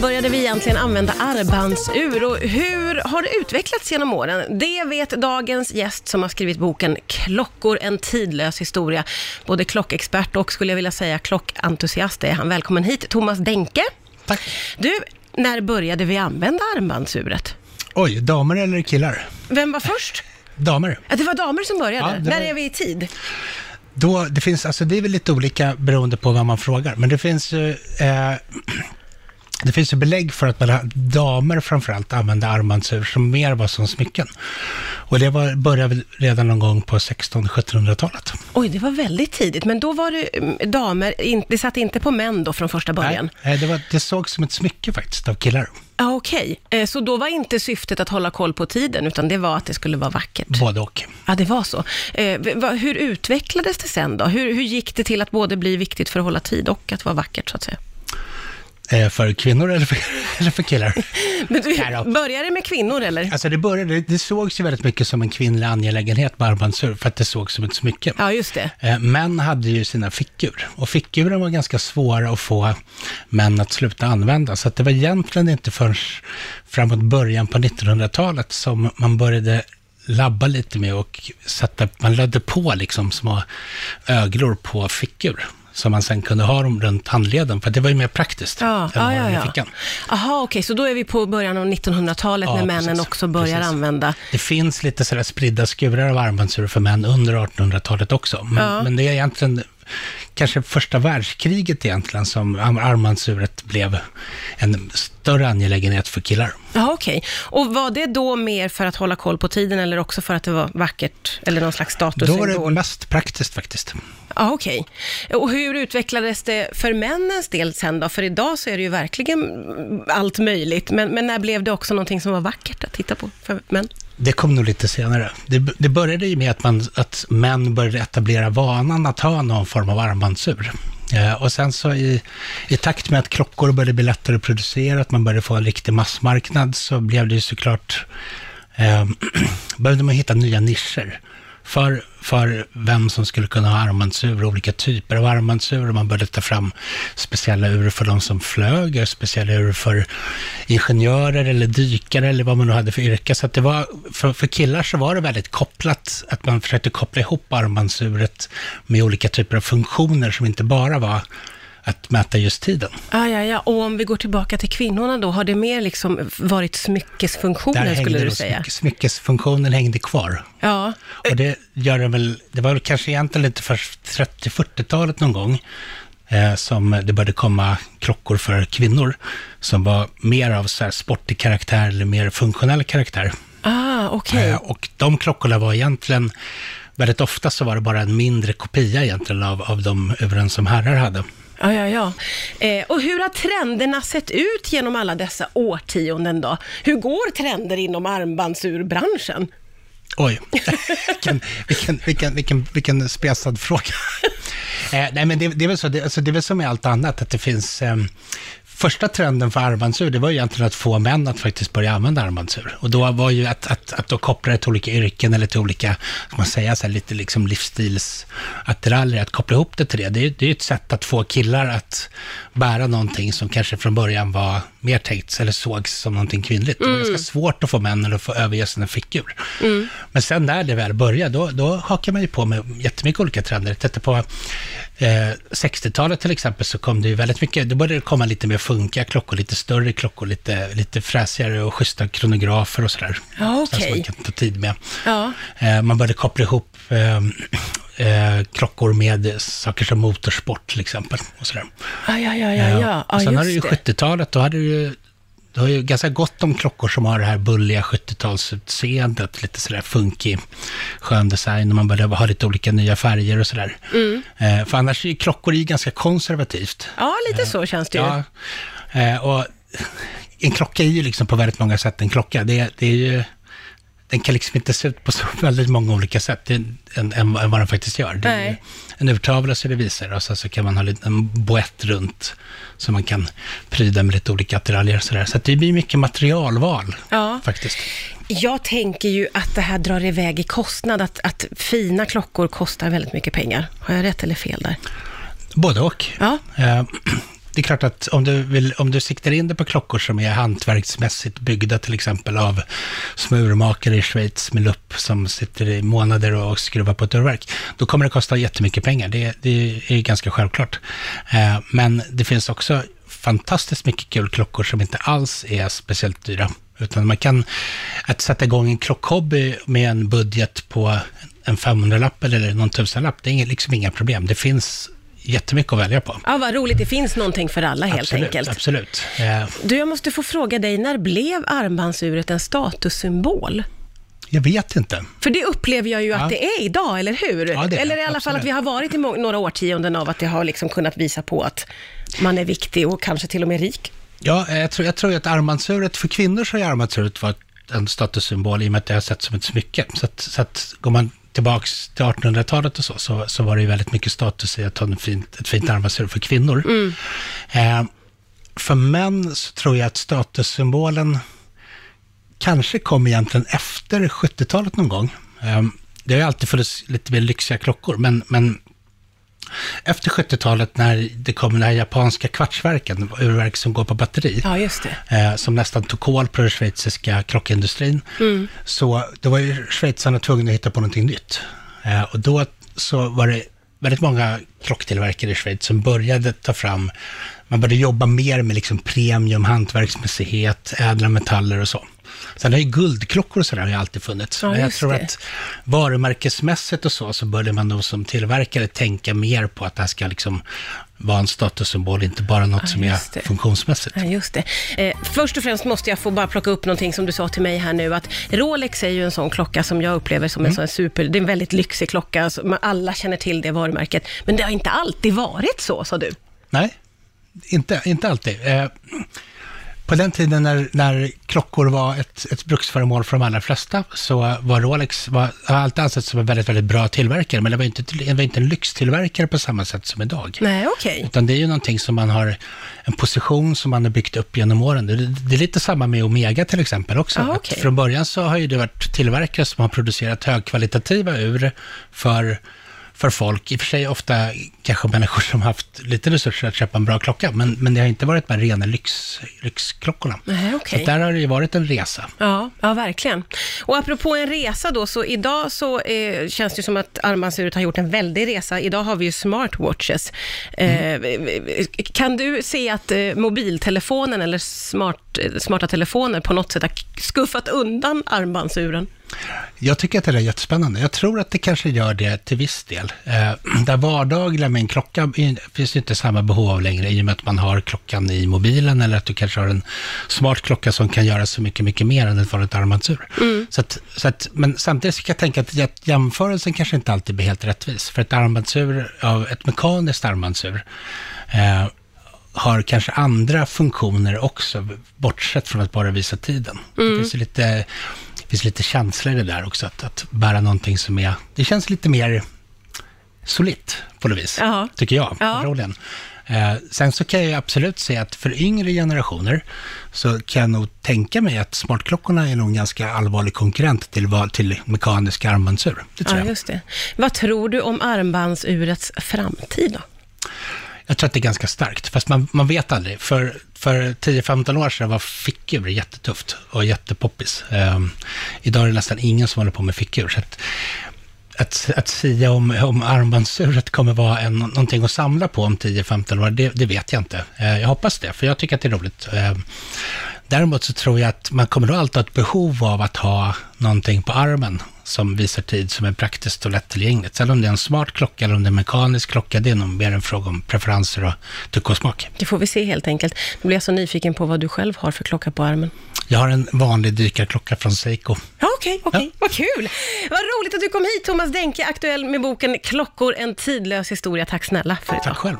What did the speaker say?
började vi egentligen använda armbandsur och hur har det utvecklats genom åren? Det vet dagens gäst som har skrivit boken Klockor, en tidlös historia. Både klockexpert och skulle jag vilja säga klockentusiast är han. Välkommen hit, Thomas Denke. Tack. Du, när började vi använda armbandsuret? Oj, damer eller killar? Vem var först? Damer. Ja, det var damer som började. Ja, det När var- är vi i tid? Då, det, finns, alltså det är väl lite olika beroende på vad man frågar, men det finns ju, eh, det finns ju belägg för att man, damer framförallt använde armbandsur som mer var som smycken. Och det var, började redan någon gång på 1600-1700-talet. Oj, det var väldigt tidigt, men då var det mm, damer, in, det satt inte på män då från första början? Nej, det, var, det såg som ett smycke faktiskt av killar. Ja, okej. Eh, Så då var inte syftet att hålla koll på tiden, utan det var att det skulle vara vackert? Både och. Ja, det var så. Eh, hur utvecklades det sen då? Hur, hur gick det till att både bli viktigt för att hålla tid och att vara vackert, så att säga? Eh, för kvinnor eller för, eller för killar. Men du, började det med kvinnor, eller? Alltså det började, det sågs ju väldigt mycket som en kvinnlig angelägenhet med armbandsur, för att det sågs som ett smycke. Ja, just det. Eh, Män hade ju sina fickur och fickuren var ganska svåra att få män att sluta använda. Så att det var egentligen inte förrän framåt början på 1900-talet som man började labba lite med och sätta, man lödde på liksom små öglor på fickur. Som man sen kunde ha dem runt handleden, för det var ju mer praktiskt Ja, än ja, ja, dem i ja. fickan. Aha, okej, så då är vi på början av 1900-talet Ja, när männen precis. också börjar Precis. använda. Det finns lite sådär spridda skurar av armbandsur för män under 1800-talet också. Men, Ja. men det är egentligen kanske första världskriget egentligen som arm- armbandsuret blev en större angelägenhet för killar. Ja, okej. Och var det då mer för att hålla koll på tiden eller också för att det var vackert eller någon slags Då var det mest praktiskt faktiskt. Ja, okej. Och hur utvecklades det för männens del sen då? För idag så är det ju verkligen allt möjligt. Men, men när blev det också någonting som var vackert att titta på för män? Det kom nog lite senare. Det, det började ju med att, man, att män började etablera vanan att ha någon form av armbandsur. Eh, och sen så i, i takt med att klockor började bli lättare att producera, att man började få en riktig massmarknad, så blev det ju såklart, eh, började man hitta nya nischer för, för vem som skulle kunna ha armbandsur, olika typer av armbandsur. Man började ta fram speciella ur för de som flög, speciella ur för ingenjörer eller dykare eller vad man nu hade för yrke. Så att det var, för, för killar så var det väldigt kopplat, att man försökte koppla ihop armbandsuret med olika typer av funktioner som inte bara var att mäta just tiden. Ja, ja, ja. Och om vi går tillbaka till kvinnorna då, har det mer liksom varit smyckesfunktionen skulle du säga? smyck- smyckesfunktionen hängde kvar. Ja. Och det gör det väl, det var väl kanske egentligen lite först 30-40-talet någon gång eh, som det började komma klockor för kvinnor som var mer av så här sportig karaktär eller mer funktionell karaktär. Ah, okej. Eh, och de klockorna var egentligen, väldigt ofta så var det bara en mindre kopia egentligen av, av de uren som herrar hade. Ja, ja, ja. Eh, och hur har trenderna sett ut genom alla dessa årtionden då? Hur går trender inom armbandsurbranschen? Oj, vilken, vilken, vilken, vilken, vilken spesad fråga. eh, nej, men det, det, är väl så, det, alltså, det är väl som med allt annat, att det finns... eh, första trenden för armbandsur, det var ju egentligen att få män att faktiskt börja använda armbandsur. Och då var ju att, att, att då koppla det till olika yrken eller till olika, ska man säga, så här, lite liksom livsstilsattiraljer, att koppla ihop det till det. Det är ju det är ju ett sätt att få killar att bära någonting som kanske från början var mer tänkt eller sågs som någonting kvinnligt. Det var ganska svårt att få männen att få överge sina fickur. Men sen när det väl började, då, då hakar man ju på med jättemycket olika trender. Titta på eh, 60-talet till exempel så kom det ju väldigt mycket, då började det komma lite mer funkiga klockor, lite större klockor, lite, lite fräsigare och schyssta kronografer och sådär. Ja, okej. Som man kan ta tid med. Ja. Eh, man började koppla ihop eh, eh, klockor med saker som motorsport till exempel. Och sådär. Ja, ja, ja, ja, ja. och ja sen har det ju just det. 70-talet, då hade du ju du har ju ganska gott om klockor som har det här bulliga 70-talsutseendet, lite sådär funky, skön design och man börjar ha lite olika nya färger och sådär. Mm. Eh, för annars är ju klockor i ganska konservativt. Ja, lite så känns det ju. Ja, eh, och en klocka är ju liksom på väldigt många sätt en klocka. Det, det är ju, den kan liksom inte se ut på så väldigt många olika sätt än, än, vad den faktiskt gör. Det är en urtavla så det visar och så, så kan man ha lite- en boett runt som man kan pryda med lite olika attiraljer och sådär. Så det blir mycket materialval Ja. faktiskt. Jag tänker ju att det här drar iväg i kostnad, att, att fina klockor kostar väldigt mycket pengar. Har jag rätt eller fel där? Både och. Ja. Det är klart att om du, vill, om du siktar in dig på klockor som är hantverksmässigt byggda, till exempel av smurmakare i Schweiz med lupp som sitter i månader och skruvar på ett dörrverk, då kommer det kosta jättemycket pengar. Det, det är ganska självklart. Eh, men det finns också fantastiskt mycket kul klockor som inte alls är speciellt dyra. Utan man kan, att sätta igång en klockhobby med en budget på en 500-lapp eller någon tusenlapp, det är liksom inga problem. Det finns jättemycket att välja på. Ja, vad roligt. Det finns någonting för alla helt absolut, enkelt. Absolut. Eh, Du, jag måste få fråga dig, när blev armbandsuret en statussymbol? jag vet inte. För det upplever jag ju Ja. att det är idag, eller hur? Ja, det är eller i alla fall att absolut. vi har varit i några årtionden av att det har liksom kunnat visa på att man är viktig och kanske till och med rik. Ja, eh, jag tror, jag tror att armbandsuret, för kvinnor så har ju armbandsuret varit en statussymbol i och med att det har sett som ett smycke. Så att, så att går man tillbaks till 1800-talet och så, så, så var det ju väldigt mycket status i att ha en fint, ett fint armbandsur för kvinnor. Eh, för män så tror jag att statussymbolen kanske kom egentligen efter 70-talet någon gång. Eh, det har ju alltid funnits lite mer lyxiga klockor, men, men efter 70-talet när det kom den här japanska kvartsverken, urverk som går på batteri, Ja, eh, som nästan tog kål på den schweiziska klockindustrin, så då var ju schweizarna tvungna att hitta på någonting nytt. Eh, och då så var det väldigt många klocktillverkare i Schweiz som började ta fram, man började jobba mer med liksom premium, hantverksmässighet, ädla metaller och så. Sen har ju guldklockor och sådär har ju alltid funnits. Ja, jag tror det. att varumärkesmässigt och så, så började man nog som tillverkare tänka mer på att det här ska liksom vara en statussymbol, inte bara något Ja, som är det. funktionsmässigt. Ja, just det. Eh, först och främst måste jag få bara plocka upp någonting som du sa till mig här nu, att Rolex är ju en sån klocka som jag upplever som Mm. en sån super, det är en väldigt lyxig klocka, så man- alla känner till det varumärket. Men det har inte alltid varit så, sa du. Nej, inte, inte alltid. Eh, på den tiden när, när klockor var ett, ett bruksföremål för de allra flesta, så var Rolex, var, har alltid ansetts som en väldigt, väldigt bra tillverkare, men det var inte, det var inte en lyxtillverkare på samma sätt som idag. Nej, okej. Utan det är ju någonting som man har, en position som man har byggt upp genom åren. Det, det är lite samma med Omega till exempel också. Ah, okej. från början så har ju det varit tillverkare som har producerat högkvalitativa ur för, för folk. I och för sig ofta kanske människor som haft lite resurser att köpa en bra klocka, men, men det har inte varit de rena lyx, lyxklockorna. Nej, Så okej. att där har det ju varit en resa. Ja, ja, verkligen. Och apropå en resa då, så idag så eh, känns det som att armbandsuret har gjort en väldig resa. Idag har vi ju smartwatches. Eh, kan du se att eh, mobiltelefonen eller smart, eh, smarta telefoner på något sätt har skuffat undan armbandsuren? Jag tycker att det är jättespännande. Jag tror att det kanske gör det till viss del. Eh, det vardagliga med en klocka i- finns ju inte samma behov av längre i och med att man har klockan i mobilen eller att du kanske har en smart klocka som kan göra så mycket, mycket mer än ett vanligt armbandsur. Så att, så att, men samtidigt så kan jag tänka att jä- jämförelsen kanske inte alltid blir helt rättvis. För ett armbandsur, av ett mekaniskt armbandsur, eh, har kanske andra funktioner också, bortsett från att bara visa tiden. Det finns lite, det finns lite känsla i det där också, att, att bära någonting som är, det känns lite mer solitt på något vis, Jaha. tycker jag, Ja. personligen. Eh, sen så kan jag absolut säga att för yngre generationer så kan jag nog tänka mig att smartklockorna är nog en ganska allvarlig konkurrent till, till mekaniska armbandsur. Det tror Ja, jag. just det. Vad tror du om armbandsurets framtid då? Jag tror att det är ganska starkt, fast man, man vet aldrig. För, för 10-15 år sedan var fickur jättetufft och jättepoppis. Um, idag är det nästan ingen som håller på med fickur. Så att, att, att säga om, om armbandsuret kommer vara en, någonting att samla på om 10-15 år, det, det vet jag inte. Uh, jag hoppas det, för jag tycker att det är roligt. Uh, däremot så tror jag att man kommer nog alltid ha ett behov av att ha någonting på armen som visar tid som är praktiskt och lättillgängligt. Sen om det är en smart klocka eller om det är en mekanisk klocka, det är nog mer en fråga om preferenser och tycke och smak. Det får vi se helt enkelt. Nu blir jag så nyfiken på vad du själv har för klocka på armen. Jag har en vanlig dykarklocka från Seiko. Ja, okej, okej. Vad kul! Vad roligt att du kom hit, Thomas Denke, aktuell med boken Klockor, en tidlös historia. Tack snälla för idag. Tack själv.